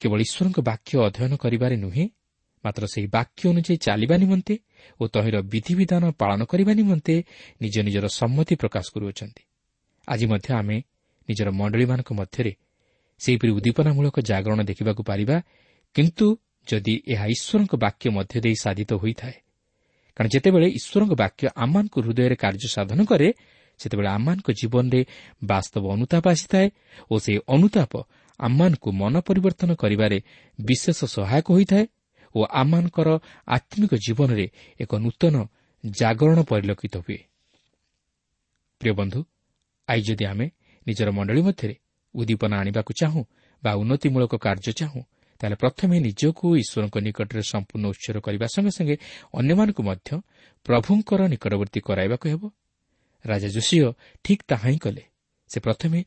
A: କେବଳ ଈଶ୍ୱରଙ୍କ ବାକ୍ୟ ଅଧ୍ୟୟନ କରିବାରେ ନୁହେଁ ମାତ୍ର ସେହି ବାକ୍ୟ ଅନୁଯାୟୀ ଚାଲିବା ନିମନ୍ତେ ଓ ତହିଁର ବିଧିବିଧାନ ପାଳନ କରିବା ନିମନ୍ତେ ନିଜ ନିଜର ସମ୍ମତି ପ୍ରକାଶ କରୁଅଛନ୍ତି। ଆଜି ମଧ୍ୟ ଆମେ ନିଜର ମଣ୍ଡଳୀମାନଙ୍କ ମଧ୍ୟରେ ସେହିପରି ଉଦ୍ଦୀପନାମୂଳକ ଜାଗରଣ ଦେଖିବାକୁ ପାରିବା କିନ୍ତୁ ଯଦି ଏହା ଈଶ୍ୱରଙ୍କ ବାକ୍ୟ ମଧ୍ୟ ଦେଇ ସାଧିତ ହୋଇଥାଏ କାରଣ ଯେତେବେଳେ ଈଶ୍ୱରଙ୍କ ବାକ୍ୟ ଆମମାନଙ୍କ ହୃଦୟରେ କାର୍ଯ୍ୟ ସାଧନ କରେ ସେତେବେଳେ ଆମମାନଙ୍କ ଜୀବନରେ ବାସ୍ତବ ଅନୁତାପ ଆସିଥାଏ ଓ ସେହି ଅନୁତାପ ଆମମାନଙ୍କୁ ମନ ପରିବର୍ତ୍ତନ କରିବାରେ ବିଶେଷ ସହାୟକ ହୋଇଥାଏ ଓ ଆମମାନଙ୍କର ଆତ୍ମିକ ଜୀବନରେ ଏକ ନୂତନ ଜାଗରଣ ପରିଲକ୍ଷିତ ହୁଏ। ପ୍ରିୟ ବନ୍ଧୁ ଆଜି ଯଦି ଆମେ ନିଜର ମଣ୍ଡଳୀ ମଧ୍ୟରେ ଉଦ୍ଦୀପନା ଆଣିବାକୁ ଚାହୁଁ ବା ଉନ୍ନତିମୂଳକ କାର୍ଯ୍ୟ ଚାହୁଁ ତାହେଲେ ପ୍ରଥମେ ନିଜକୁ ଈଶ୍ୱରଙ୍କ ନିକଟରେ ସମ୍ପୂର୍ଣ୍ଣ ଉତ୍ସର କରିବା ସଙ୍ଗେ ସଙ୍ଗେ ଅନ୍ୟମାନଙ୍କୁ ମଧ୍ୟ ପ୍ରଭୁଙ୍କର ନିକଟବର୍ତ୍ତୀ କରାଇବାକୁ ହେବ। ରାଜା ଯୋଶୀୟ ଠିକ୍ ତାହା ହିଁ କଲେ। ସେ ପ୍ରଥମେ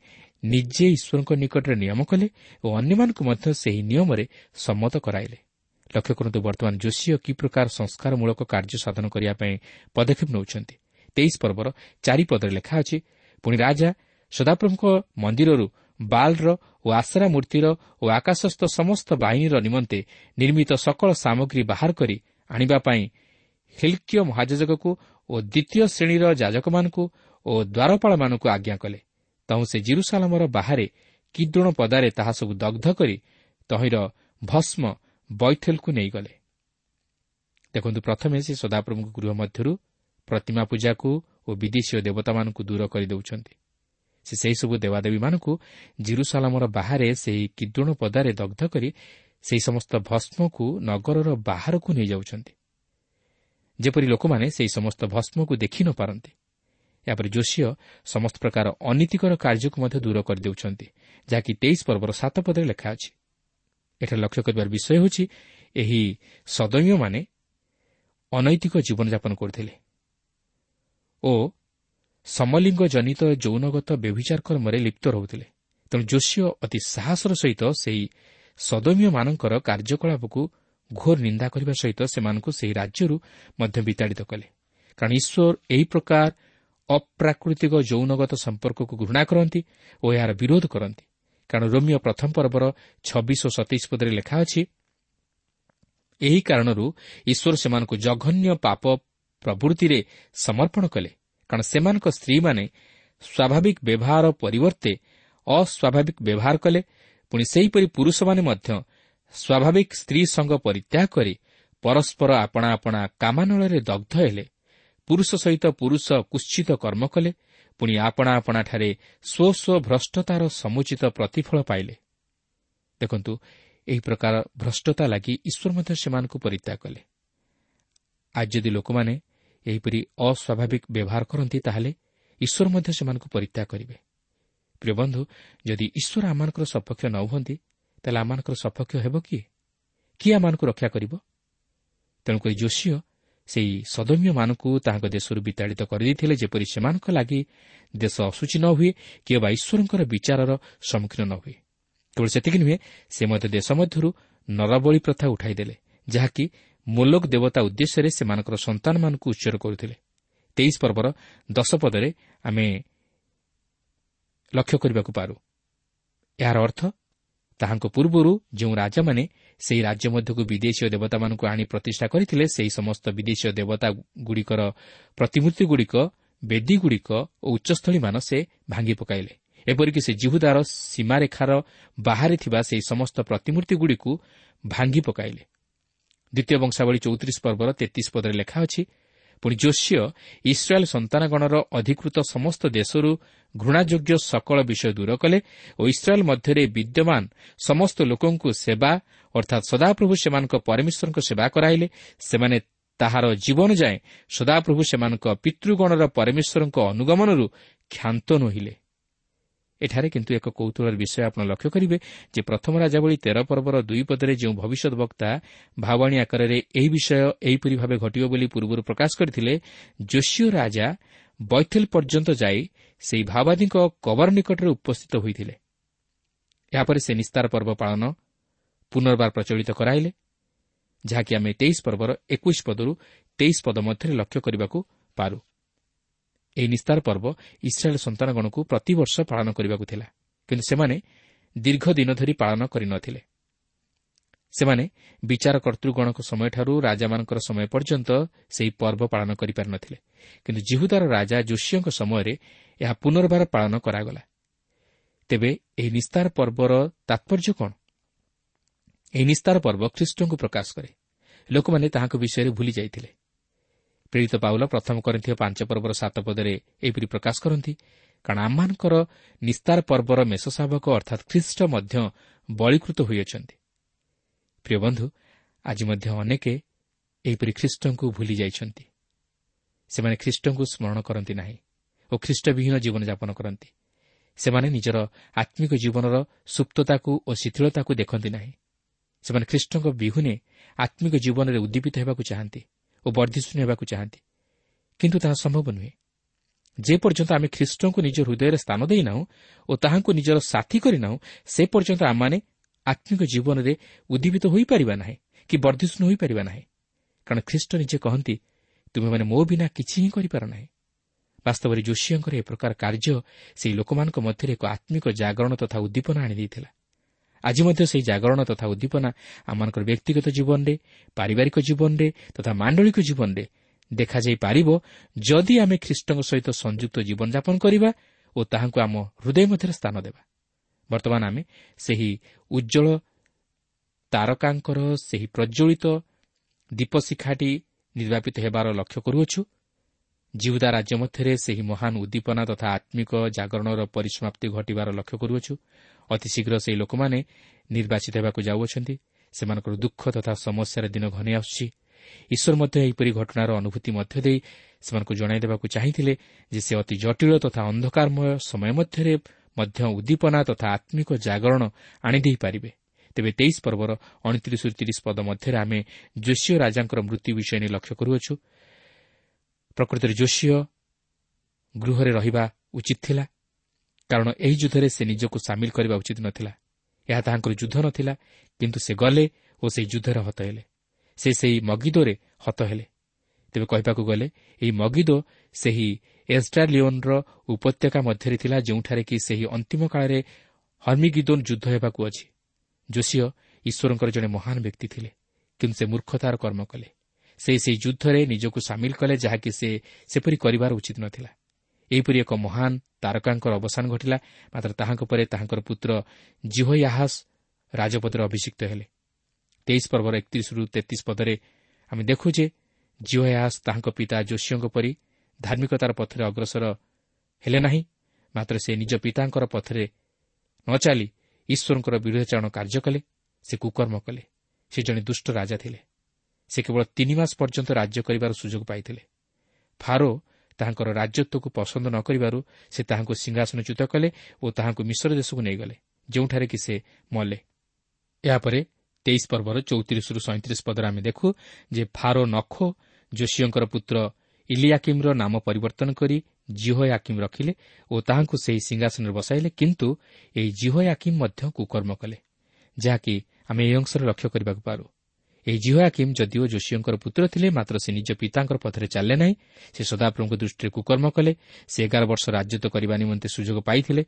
A: ନିଜେ ଈଶ୍ୱରଙ୍କ ନିକଟରେ ନିୟମ କଲେ ଓ ଅନ୍ୟମାନଙ୍କୁ ମଧ୍ୟ ସେହି ନିୟମରେ ସମ୍ମତ କରାଇଲେ। ଲକ୍ଷ୍ୟ କରନ୍ତୁ ବର୍ତ୍ତମାନ ଯୋଶୀୟ କି ପ୍ରକାର ସଂସ୍କାରମୂଳକ କାର୍ଯ୍ୟ ସାଧନ କରିବା ପାଇଁ ପଦକ୍ଷେପ ନେଉଛନ୍ତି। ତେଇଶ ପର୍ବର ଚାରିପଦରେ ଲେଖା ଅଛି ପୁଣି ରାଜା ସଦାପ୍ରଭୁଙ୍କ ମନ୍ଦିରରୁ ବାଲ୍ର ଓ ଆଶରା ମୂର୍ତ୍ତିର ଓ ଆକାଶସ୍ଥ ସମସ୍ତ ବାହିନୀର ନିମନ୍ତେ ନିର୍ମିତ ସକଳ ସାମଗ୍ରୀ ବାହାର କରି ଆଣିବା ପାଇଁ ହିଲ୍କିୟ ମହାଯାଜକକୁ ଓ ଦ୍ୱିତୀୟ ଶ୍ରେଣୀର ଯାଜକମାନଙ୍କୁ ଓ ଦ୍ୱାରପାଳମାନଙ୍କୁ ଆଜ୍ଞା କଲେ। ତହୁଁ ସେ ଜିରୁସାଲାମର ବାହାରେ କିଦ୍ରୋଣ ପଦାରେ ତାହା ସବୁ ଦଗ୍ଧ କରି ତହିଁର ଭସ୍ମ ବୈଥେଲକୁ ନେଇଗଲେ। ଦେଖନ୍ତୁ ପ୍ରଥମେ ସେ ସଦାପ୍ରଭୁଙ୍କ ଗୃହ ମଧ୍ୟରୁ ପ୍ରତିମା ପୂଜାକୁ ଓ ବିଦେଶୀୟ ଦେବତାମାନଙ୍କୁ ଦୂର କରିଦେଉଛନ୍ତି। ସେ ସେହିସବୁ ଦେବାଦେବୀମାନଙ୍କୁ ଜିରୁସାଲାମର ବାହାରେ ସେହି କିଦ୍ରୋଣ ପଦାରେ ଦଗ୍ଧ କରି ସେହି ସମସ୍ତ ଭସ୍ମକୁ ନଗରର ବାହାରକୁ ନେଇଯାଉଛନ୍ତି। ଯେପରି ଲୋକମାନେ ସେହି ସମସ୍ତ ଭସ୍ମକୁ ଦେଖି ନ ପାରନ୍ତି ଏହାପରେ ଯୋଶୀୟ ସମସ୍ତ ପ୍ରକାର ଅନୀତିକର କାର୍ଯ୍ୟକୁ ମଧ୍ୟ ଦୂର କରିଦେଉଛନ୍ତି ଯାହାକି ତେଇଶ ପର୍ବର ସାତ ପଦରେ ଲେଖା ଅଛି। ଏଠାରେ ଲକ୍ଷ୍ୟ କରିବାର ବିଷୟ ହେଉଛି ଏହି ସଦୈମ୍ୟମାନେ ଅନୈତିକ ଜୀବନଯାପନ କରୁଥିଲେ ଓ ସମଲିଙ୍ଗ ଜନିତ ଯୌନଗତ ବ୍ୟଭିଚାର କର୍ମରେ ଲିପ୍ତ ରହୁଥିଲେ। ତେଣୁ ଯୋଶୀୟ ଅତି ସାହସର ସହିତ ସେହି ସଦୈମ୍ୟମାନଙ୍କର କାର୍ଯ୍ୟକଳାପକୁ ଘୋର ନିନ୍ଦା କରିବା ସହିତ ସେମାନଙ୍କୁ ସେହି ରାଜ୍ୟରୁ ମଧ୍ୟ ବିତାଡ଼ିତ କଲେ। କାରଣ ଈଶ୍ୱର ଏହି ପ୍ରକାର ଅପ୍ରାକୃତିକ ଯୌନଗତ ସମ୍ପର୍କକୁ ଘୃଣା କରନ୍ତି ଓ ଏହାର ବିରୋଧ କରନ୍ତି। କାରଣ ରୋମିଓ ପ୍ରଥମ ପର୍ବର ଛବିଶ ଓ ସତେଇଶ ପଦରେ ଲେଖା ଅଛି ଏହି କାରଣରୁ ଈଶ୍ୱର ସେମାନଙ୍କୁ ଜଘନ୍ୟ ପାପ ପ୍ରବୃତ୍ତିରେ ସମର୍ପଣ କଲେ କାରଣ ସେମାନଙ୍କ ସ୍ତ୍ରୀମାନେ ସ୍ୱାଭାବିକ ବ୍ୟବହାର ପରିବର୍ତ୍ତେ ଅସ୍ୱାଭାବିକ ବ୍ୟବହାର କଲେ। ପୁଣି ସେହିପରି ପୁରୁଷମାନେ ମଧ୍ୟ ସ୍ୱାଭାବିକ ସ୍ତ୍ରୀ ସଙ୍ଗ ପରିତ୍ୟାଗ କରି ପରସ୍ପର ଆପଣା ଆପଣା କାମାନଳରେ ଦଗ୍ଧ ହେଲେ। ପୁରୁଷ ସହିତ ପୁରୁଷ କୁଶ୍ଚିତ କର୍ମ କଲେ। ପୁଣି ଆପଣା ଆପଣାଠାରେ ସ୍ୱ ସ୍ୱ ଭ୍ରଷ୍ଟତାର ସମୁଚିତ ପ୍ରତିଫଳ ପାଇଲେ। ଦେଖନ୍ତୁ ଏହି ପ୍ରକାର ଭ୍ରଷ୍ଟତା ଲାଗି ଈଶ୍ୱର ମଧ୍ୟ ସେମାନଙ୍କୁ ପରିତ୍ୟାଗ କଲେ। ଆଜି ଯଦି ଲୋକମାନେ ଏହିପରି ଅସ୍ୱାଭାବିକ ବ୍ୟବହାର କରନ୍ତି ତାହେଲେ ଈଶ୍ୱର ମଧ୍ୟ ସେମାନଙ୍କୁ ପରିତ୍ୟାଗ କରିବେ। ପ୍ରିୟ ବନ୍ଧୁ ଯଦି ଈଶ୍ୱର ଆମମାନଙ୍କର ସପକ୍ଷ ନ ହୁଅନ୍ତି ତାହେଲେ ଆମମାନଙ୍କର ସପକ୍ଷ ହେବ କିଏ? କିଏ ଆମମାନଙ୍କୁ ରକ୍ଷା କରିବ? ତେଣୁକରି ଯୋଶୀୟ ସେହି ସଦମ୍ୟମାନଙ୍କୁ ତାହାଙ୍କ ଦେଶରୁ ବିତାଡ଼ିତ କରିଦେଇଥିଲେ ଯେପରି ସେମାନଙ୍କ ଲାଗି ଦେଶ ଅସୁଚି ନ ହୁଏ କିମ୍ବା ଈଶ୍ୱରଙ୍କର ବିଚାରର ସମ୍ମୁଖୀନ ନ ହୁଏ। କେବଳ ସେତିକି ନୁହେଁ ସେ ମଧ୍ୟ ଦେଶ ମଧ୍ୟରୁ ନରବଳି ପ୍ରଥା ଉଠାଇଦେଲେ ଯାହାକି ମୋଲୋକ ଦେବତା ଉଦ୍ଦେଶ୍ୟରେ ସେମାନଙ୍କର ସନ୍ତାନମାନଙ୍କୁ ଉଚ୍ଚର କରୁଥିଲେ। ତେଇଶ ପର୍ବର ଦଶ ପଦରେ ଆମେ ଲକ୍ଷ୍ୟ କରିବାକୁ ପାରୁ। ଏହାର ଅର୍ଥ ତାହାଙ୍କ ପୂର୍ବରୁ ଯେଉଁ ରାଜାମାନେ ସେହି ରାଜ୍ୟ ମଧ୍ୟକୁ ବିଦେଶୀୟ ଦେବତାମାନଙ୍କୁ ଆଣି ପ୍ରତିଷ୍ଠା କରିଥିଲେ ସେହି ସମସ୍ତ ବିଦେଶୀୟ ଦେବତାଗୁଡ଼ିକର ପ୍ରତିମୂର୍ତ୍ତିଗୁଡ଼ିକ ବେଦୀଗୁଡ଼ିକ ଓ ଉଚ୍ଚସ୍ଥଳୀମାନ ସେ ଭାଙ୍ଗି ପକାଇଲେ। ଏପରିକି ସେ ଜିହୁଦାର ସୀମାରେଖାର ବାହାରେ ଥିବା ସେହି ସମସ୍ତ ପ୍ରତିମୂର୍ତ୍ତିଗୁଡ଼ିକୁ ଭାଙ୍ଗି ପକାଇଲେ। ଦ୍ୱିତୀୟ ବଂଶାବଳୀ ଚୌତିରିଶ ପର୍ବର ତେତିଶ ପଦରେ ଲେଖା ଅଛି ପୁଣି ଯୋଶ୍ୟ ଇସ୍ରାଏଲ୍ ସନ୍ତାନଗଣର ଅଧିକୃତ ସମସ୍ତ ଦେଶରୁ ଘୃଣାଯୋଗ୍ୟ ସକଳ ବିଷୟ ଦୂର କଲେ ଓ ଇସ୍ରାଏଲ୍ ମଧ୍ୟରେ ବିଦ୍ୟମାନ ସମସ୍ତ ଲୋକଙ୍କୁ ସେବା ଅର୍ଥାତ୍ ସଦାପ୍ରଭୁ ସେମାନଙ୍କ ପରମେଶ୍ୱରଙ୍କ ସେବା କରାଇଲେ। ସେମାନେ ତାହାର ଜୀବନ ଯାଏଁ ସଦାପ୍ରଭୁ ସେମାନଙ୍କ ପିତୃଗଣର ପରମେଶ୍ୱରଙ୍କ ଅନୁଗମନରୁ କ୍ଷାନ୍ତ ନୋହିଲେ। ଏଠାରେ କିନ୍ତୁ ଏକ କୌତୁହଳର ବିଷୟ ଆପଣ ଲକ୍ଷ୍ୟ କରିବେ ଯେ ପ୍ରଥମ ରାଜାବଳୀ ତେର ପର୍ବର ଦୁଇ ପଦରେ ଯେଉଁ ଭବିଷ୍ୟତ ବକ୍ତା ଭାବାଣୀ ଆକାରରେ ଏହି ବିଷୟ ଏହିପରି ଭାବେ ଘଟିବ ବୋଲି ପୂର୍ବରୁ ପ୍ରକାଶ କରିଥିଲେ ଯୋଶୀୟ ରାଜା ବୈଥେଲ ପର୍ଯ୍ୟନ୍ତ ଯାଇ ସେହି ଭାବାଦୀଙ୍କ କବର ନିକଟରେ ଉପସ୍ଥିତ ହୋଇଥିଲେ ଏହାପରେ ସେ ନିସ୍ତାର ପର୍ବ ପାଳନ ପୁନର୍ବାର ପ୍ରଚଳିତ କରାଇଲେ ଯାହାକି ଆମେ ତେଇଶ ପର୍ବର ଏକୋଇଶ ପଦରୁ ତେଇଶ ପଦ ମଧ୍ୟରେ ଲକ୍ଷ୍ୟ କରିବାକୁ ପାରୁ ଏହି ନିସ୍ତାର ପର୍ବ ଇସ୍ରାଏଲ୍ ସନ୍ତାନଗଣକୁ ପ୍ରତିବର୍ଷ ପାଳନ କରିବାକୁ ଥିଲା କିନ୍ତୁ ସେମାନେ ଦୀର୍ଘ ଦିନ ଧରି ପାଳନ କରିନଥିଲେ ସେମାନେ ବିଚାରକର୍ତ୍ତୃଗଣଙ୍କ ସମୟଠାରୁ ରାଜାମାନଙ୍କର ସମୟ ପର୍ଯ୍ୟନ୍ତ ସେହି ପର୍ବ ପାଳନ କରିପାରିନଥିଲେ କିନ୍ତୁ ଜିହୁଦାର ରାଜା ଯୋଶୀଙ୍କ ସମୟରେ ଏହା ପୁନର୍ବାର ପାଳନ କରାଗଲା। ତେବେ ଏହି ନିସ୍ତାର ପର୍ବର ତାତ୍ପର୍ଯ୍ୟ କ'ଣ? ଏହି ନିସ୍ତାର ପର୍ବ ଖ୍ରୀଷ୍ଟଙ୍କୁ ପ୍ରକାଶ କରେ। ଲୋକମାନେ ତାହାଙ୍କ ବିଷୟରେ ଭୁଲି ଯାଇଥିଲେ। ପ୍ରେରିତ ପାଉଲ ପ୍ରଥମ କରିଥିବା ପାଞ୍ଚ ପର୍ବର ସାତ ପଦରେ ଏହିପରି ପ୍ରକାଶ କରନ୍ତି କାରଣ ଆମମାନଙ୍କର ନିସ୍ତାର ପର୍ବର ମେଷଶାବକ ଅର୍ଥାତ୍ ଖ୍ରୀଷ୍ଟ ମଧ୍ୟ ବଳୀକୃତ ହୋଇଅଛନ୍ତି। ପ୍ରିୟ ବନ୍ଧୁ ଆଜି ମଧ୍ୟ ଅନେକ ଏହିପରି ଖ୍ରୀଷ୍ଟଙ୍କୁ ଭୁଲି ଯାଇଛନ୍ତି। ସେମାନେ ଖ୍ରୀଷ୍ଟଙ୍କୁ ସ୍ମରଣ କରନ୍ତି ନାହିଁ ଓ ଖ୍ରୀଷ୍ଟବିହୀନ ଜୀବନଯାପନ କରନ୍ତି। ସେମାନେ ନିଜର ଆତ୍ମିକ ଜୀବନର ସୁପ୍ତତାକୁ ଓ ଶିଥିଳତାକୁ ଦେଖନ୍ତି ନାହିଁ। ସେମାନେ ଖ୍ରୀଷ୍ଟଙ୍କ ବିହୁନେ ଆତ୍ମିକ ଜୀବନରେ ଉଦ୍ଦୀପିତ ହେବାକୁ ଚାହାନ୍ତି ଓ ବର୍ଦ୍ଧିଷ୍ଣୁ ହେବାକୁ ଚାହାନ୍ତି। କିନ୍ତୁ ତାହା ସମ୍ଭବ ନୁହେଁ। ଯେପର୍ଯ୍ୟନ୍ତ ଆମେ ଖ୍ରୀଷ୍ଟଙ୍କୁ ନିଜ ହୃଦୟରେ ସ୍ଥାନ ଦେଇନାହୁଁ ଓ ତାହାଙ୍କୁ ନିଜର ସାଥୀ କରିନାହୁଁ ସେ ପର୍ଯ୍ୟନ୍ତ ଆମମାନେ ଆତ୍ମିକ ଜୀବନରେ ଉଦ୍ଦୀପିତ ହୋଇପାରିବା ନାହିଁ କି ବର୍ଦ୍ଧିଷ୍ଣୁ ହୋଇପାରିବା ନାହିଁ। କାରଣ ଖ୍ରୀଷ୍ଟ ନିଜେ କହନ୍ତି ତୁମେମାନେ ମୋ ବିନା କିଛି ହିଁ କରିପାର ନାହିଁ। ବାସ୍ତବରେ ଯୋଶୀଙ୍କର ଏ ପ୍ରକାର କାର୍ଯ୍ୟ ସେହି ଲୋକମାନଙ୍କ ମଧ୍ୟରେ ଏକ ଆତ୍ମିକ ଜାଗରଣ ତଥା ଉଦ୍ଦୀପନା ଆଣିଦେଇଥିଲା ଆଜି ମଧ୍ୟ ସେହି ଜାଗରଣ ତଥା ଉଦ୍ଦୀପନା ଆମମାନଙ୍କର ବ୍ୟକ୍ତିଗତ ଜୀବନରେ ପାରିବାରିକ ଜୀବନରେ ତଥା ମାଣ୍ଡଳିକ ଜୀବନରେ ଦେଖାଯାଇପାରିବ ଯଦି ଆମେ ଖ୍ରୀଷ୍ଟଙ୍କ ସହିତ ସଂଯୁକ୍ତ ଜୀବନଯାପନ କରିବା ଓ ତାହାଙ୍କୁ ଆମ ହୃଦୟ ମଧ୍ୟରେ ସ୍ଥାନ ଦେବା। ବର୍ତ୍ତମାନ ଆମେ ସେହି ଉଜ୍ଜଳ ତାରକାଙ୍କର ସେହି ପ୍ରଜ୍ୱଳିତ ଦୀପଶିଖାଟି ନିର୍ବାପିତ ହେବାର ଲକ୍ଷ୍ୟ କରୁଅଛୁ। ଜିହୁଦା ରାଜ୍ୟ ମଧ୍ୟରେ ସେହି ମହାନ ଉଦ୍ଦୀପନା ତଥା ଆତ୍ମିକ ଜାଗରଣର ପରିସମାପ୍ତି ଘଟିବାର ଲକ୍ଷ୍ୟ କରୁଅଛୁ। ଅତିଶୀଘ୍ର ସେହି ଲୋକମାନେ ନିର୍ବାଚିତ ହେବାକୁ ଯାଉଅଛନ୍ତି। ସେମାନଙ୍କର ଦୁଃଖ ତଥା ସମସ୍ୟାର ଦିନ ଘନେଇ ଆସୁଛି। ଈଶ୍ୱର ମଧ୍ୟ ଏହିପରି ଘଟଣାର ଅନୁଭୂତି ମଧ୍ୟ ଦେଇ ସେମାନଙ୍କୁ ଜଣାଇ ଦେବାକୁ ଚାହିଁଥିଲେ ଯେ ସେ ଅତି ଜଟିଳ ତଥା ଅନ୍ଧକାରମୟ ସମୟ ମଧ୍ୟରେ ମଧ୍ୟ ଉଦ୍ଦୀପନା ତଥା ଆତ୍ମିକ ଜାଗରଣ ଆଣିଦେଇପାରିବେ ତେବେ ତେଇଶ ପର୍ବର ଅଣତିରିଶରୁ ତିରିଶ ପଦ ମଧ୍ୟରେ ଆମେ ଯୋଶୀୟ ରାଜାଙ୍କର ମୃତ୍ୟୁ ବିଷୟ ନେଇ ଲକ୍ଷ୍ୟ କରୁଅଛୁ। ପ୍ରକୃତରେ ଯୋଶୀୟ ଗୃହରେ ରହିବା ଉଚିତ ଥିଲା। କାରଣ ଏହି ଯୁଦ୍ଧରେ ସେ ନିଜକୁ ସାମିଲ କରିବା ଉଚିତ ନଥିଲା। ଏହା ତାହାଙ୍କର ଯୁଦ୍ଧ ନଥିଲା କିନ୍ତୁ ସେ ଗଲେ ଓ ସେହି ଯୁଦ୍ଧରେ ହତ ହେଲେ। ସେ ସେହି ମଗିଦୋରେ ହତ ହେଲେ। ତେବେ କହିବାକୁ ଗଲେ ଏହି ମଗିଦୋ ସେହି ଏଷ୍ଟ୍ରାଲିଓନ୍ର ଉପତ୍ୟକା ମଧ୍ୟରେ ଥିଲା ଯେଉଁଠାରେ କି ସେହି ଅନ୍ତିମ କାଳରେ ହର୍ମିଗିଦୋନ୍ ଯୁଦ୍ଧ ହେବାକୁ ଅଛି। ଯୋଶୀୟ ଈଶ୍ୱରଙ୍କର ଜଣେ ମହାନ ବ୍ୟକ୍ତି ଥିଲେ କିନ୍ତୁ ସେ ମୂର୍ଖତାର କର୍ମ କଲେ। ସେ ସେହି ଯୁଦ୍ଧରେ ନିଜକୁ ସାମିଲ କଲେ ଯାହାକି ସେ ସେପରି କରିବାର ଉଚିତ ନଥିଲା। ଏହିପରି ଏକ ମହାନ ତାରକାଙ୍କର ଅବସାନ ଘଟିଲା। ମାତ୍ର ତାହାଙ୍କ ପରେ ତାହାଙ୍କର ପୁତ୍ର ଜିହୋୟାହାସ୍ ରାଜପଦରେ ଅଭିଷିକ୍ତ ହେଲେ। ତେଇଶ ପର୍ବର ଏକତିରିଶରୁ ତେତିଶ ପଦରେ ଆମେ ଦେଖୁ ଯେ ଜିଓୟାସ୍ ତାହାଙ୍କ ପିତା ଯୋଶୀଙ୍କ ପରି ଧାର୍ମିକତାର ପଥରେ ଅଗ୍ରସର ହେଲେ ନାହିଁ। ମାତ୍ର ସେ ନିଜ ପିତାଙ୍କର ପଥରେ ନ ଚାଲି ଈଶ୍ୱରଙ୍କର ବିରୋଧାଚରଣ କାର୍ଯ୍ୟ କଲେ ସେ କୁକର୍ମ କଲେ ସେ ଜଣେ ଦୁଷ୍ଟ ରାଜା ଥିଲେ। ସେ କେବଳ ତିନି ମାସ ପର୍ଯ୍ୟନ୍ତ ରାଜ୍ୟ କରିବାର ସୁଯୋଗ ପାଇଥିଲେ। ଫାରୋ ତାହାଙ୍କର ରାଜତ୍ୱକୁ ପସନ୍ଦ ନ କରିବାରୁ ସେ ତାହାଙ୍କୁ ସିଂହାସନଚ୍ୟୁତ କଲେ ଓ ତାହାଙ୍କୁ ମିଶ୍ର ଦେଶକୁ ନେଇଗଲେ ଯେଉଁଠାରେ କି ସେ ମଲେ। ଏହାପରେ ତେଇଶ ପର୍ବର ଚଉତିରିଶରୁ ସଇଁତିରିଶ ପଦରେ ଆମେ ଦେଖୁ ଯେ ଫାରୋ ନଖୋ ଯୋଶୀଙ୍କର ପୁତ୍ର ଇଲିଆକିମ୍ର ନାମ ପରିବର୍ତ୍ତନ କରି ଜିହୋୟାକିମ୍ ରଖିଲେ ଓ ତାହାଙ୍କୁ ସେହି ସିଂହାସନରେ ବସାଇଲେ କିନ୍ତୁ ଏହି ଜିହୋୟାକିମ୍ ମଧ୍ୟ କୁକର୍ମ କଲେ ଯାହାକି ଆମେ ଏହି ଅଂଶରେ ଲକ୍ଷ୍ୟ କରିବାକୁ ପାରୁ। ଏହି ଜିହୋୟାକିମ୍ ଯଦିଓ ଯୋଶୀଙ୍କର ପୁତ୍ର ଥିଲେ ମାତ୍ର ସେ ନିଜ ପିତାଙ୍କର ପଥରେ ଚାଲିଲେ ନାହିଁ। ସେ ସଦାପ୍ରଭୁଙ୍କ ଦୃଷ୍ଟିରେ କୁକର୍ମ କଲେ। ସେ ଏଗାର ବର୍ଷ ରାଜତ୍ୱ କରିବା ନିମନ୍ତେ ସୁଯୋଗ ପାଇଥିଲେ।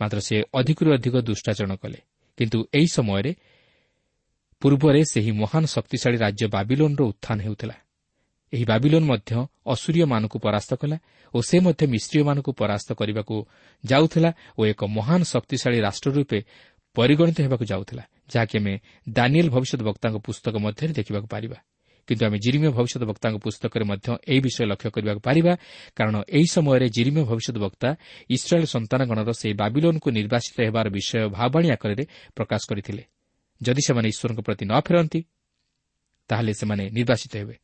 A: ମାତ୍ର ସେ ଅଧିକରୁ ଅଧିକ ଦୁଷ୍ଟାଚରଣ କଲେ। କିନ୍ତୁ ଏହି ସମୟରେ ପୂର୍ବରେ ସେହି ମହାନ ଶକ୍ତିଶାଳୀ ରାଜ୍ୟ ବାବିଲୋନ୍ର ଉତ୍ଥାନ ହେଉଥିଲା। ଏହି ବାବିଲୋନ୍ ମଧ୍ୟ ଅସୁରୀୟମାନଙ୍କୁ ପରାସ୍ତ କଲା ଓ ସେ ମଧ୍ୟ ମିଶ୍ରୀୟମାନଙ୍କୁ ପରାସ୍ତ କରିବାକୁ ଯାଉଥିଲା ଓ ଏକ ମହାନ ଶକ୍ତିଶାଳୀ ରାଷ୍ଟ୍ର ରୂପେ ପରିଗଣିତ ହେବାକୁ ଯାଉଥିଲା ଯାହାକି ଆମେ ଦାନିଏଲ୍ ଭବିଷ୍ୟତ ବକ୍ତାଙ୍କ ପୁସ୍ତକ ମଧ୍ୟରେ ଦେଖିବାକୁ ପାରିବା। କିନ୍ତୁ ଆମେ ଜିରିମୀୟ ଭବିଷ୍ୟତ ବକ୍ତାଙ୍କ ପୁସ୍ତକରେ ମଧ୍ୟ ଏହି ବିଷୟ ଲକ୍ଷ୍ୟ କରିବାକୁ ପାରିବା କାରଣ ଏହି ସମୟରେ ଜିରିମୀୟ ଭବିଷ୍ୟତ ବକ୍ତା ଇସ୍ରାଏଲ୍ ସନ୍ତାନଗଣର ସେହି ବାବିଲୋନ୍କୁ ନିର୍ବାସିତ ହେବାର ବିଷୟ ଭାବାଣୀ ଆକାରରେ ପ୍ରକାଶ କରିଥିଲେ। ଯଦି ସେମାନେ ଈଶ୍ୱରଙ୍କ ପ୍ରତି ନ ଫେରନ୍ତି ତାହେଲେ ସେମାନେ ନିର୍ବାସିତ ହେବେ।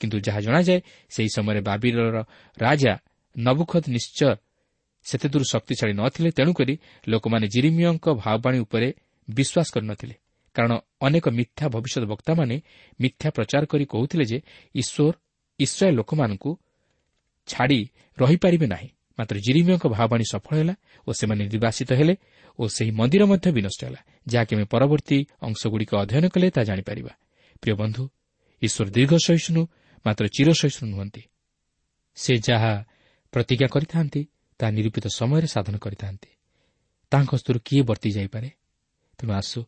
B: କିନ୍ତୁ ଯାହା ଜଣାଯାଏ ସେହି ସମୟରେ ବାବିଲର ରାଜା ନବୁଖଦ ନିଶ୍ଚୟ ସେତେଦୂର ଶକ୍ତିଶାଳୀ ନଥିଲେ ତେଣୁକରି ଲୋକମାନେ ଜିରିମିୟଙ୍କ ଭାବବାଣୀ ଉପରେ ବିଶ୍ୱାସ କରିନଥିଲେ। କାରଣ ଅନେକ ମିଥ୍ୟା ଭବିଷ୍ୟତ ବକ୍ତାମାନେ ମିଥ୍ୟା ପ୍ରଚାର କରି କହୁଥିଲେ ଯେ ଈଶ୍ୱର ଇସ୍ରାଏଲ୍ ଲୋକମାନଙ୍କୁ ଛାଡ଼ି ରହିପାରିବେ ନାହିଁ। ମାତ୍ର ଜିରିମିୟଙ୍କ ଭାବବାଣୀ ସଫଳ ହେଲା ଓ ସେମାନେ ନିର୍ବାସିତ ହେଲେ ଓ ସେହି ମନ୍ଦିର ମଧ୍ୟ ବିନଷ୍ଟ ହେଲା ଯାହାକି ଆମେ ପରବର୍ତ୍ତୀ ଅଂଶଗୁଡ଼ିକ ଅଧ୍ୟୟନ କଲେ ତାହା ଜାଣିପାରିବା। ପ୍ରିୟ ବନ୍ଧୁ ଈଶ୍ୱର ଦୀର୍ଘ ସହିଷ୍ଣୁ ମାତ୍ର ଚିର ସହିଷ୍ଣୁ ନୁହନ୍ତି। ସେ ଯାହା ପ୍ରତିଜ୍ଞା କରିଥାନ୍ତି ତାହା ନିରୂପିତ ସମୟରେ ସାଧନ କରିଥାନ୍ତି। ତାଙ୍କ ହସ୍ତରୁ କିଏ ବର୍ତ୍ତି ଯାଇପାରେ? ତେଣୁ ଆସୁ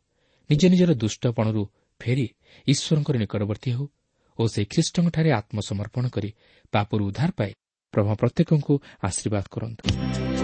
B: ନିଜ ନିଜର ଦୁଷ୍ଟପଣରୁ ଫେରି ଈଶ୍ୱରଙ୍କର ନିକଟବର୍ତ୍ତୀ ହେଉ ଓ ସେହି ଖ୍ରୀଷ୍ଟଙ୍କଠାରେ ଆତ୍ମସମର୍ପଣ କରି ପାପରୁ ଉଦ୍ଧାର ପାଇ ପ୍ରଭା ପ୍ରତ୍ୟେକଙ୍କୁ ଆଶୀର୍ବାଦ କରନ୍ତୁ।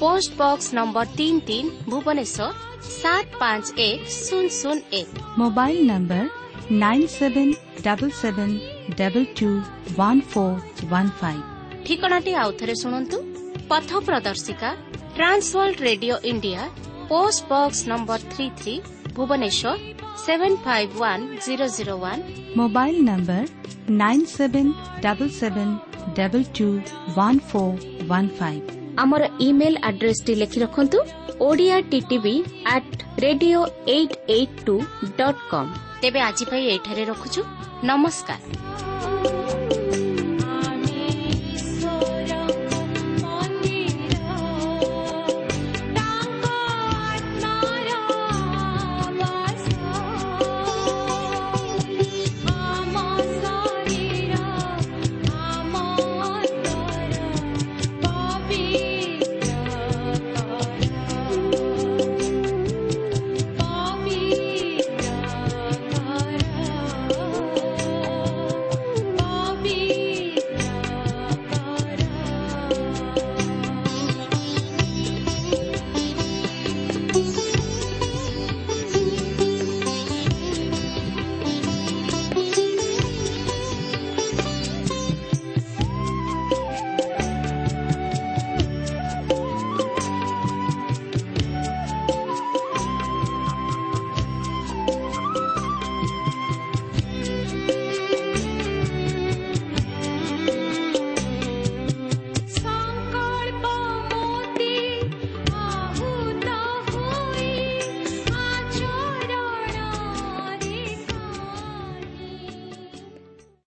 C: ପୋଷ୍ଟ ବକ୍ସ ନମ୍ବର ତିନି ତିନି ଭୁବନେଶ୍ୱର ସାତ ପାଞ୍ଚ ଏକ ଶୂନ ଶୂନ ଏକ
D: mobile number nine seven double seven double two one four one five
C: ଠିକଣାଟି ଆଉଥରେ ଶୁଣନ୍ତୁ ପଥ ପ୍ରଦର୍ଶିକା Trans World Radio India post box number three three Bhubaneswar seven five one zero zero
D: one mobile number nine seven double seven double two one four one five
C: ଆମର email ଆଡ୍ରେସଟି ଲେଖି ରଖନ୍ତୁ Odia TTV at radio eight eight two dot com ତେବେ ଆଜି ପାଇଁ ଏଇଠାରେ ରଖୁଛୁ। ନମସ୍କାର।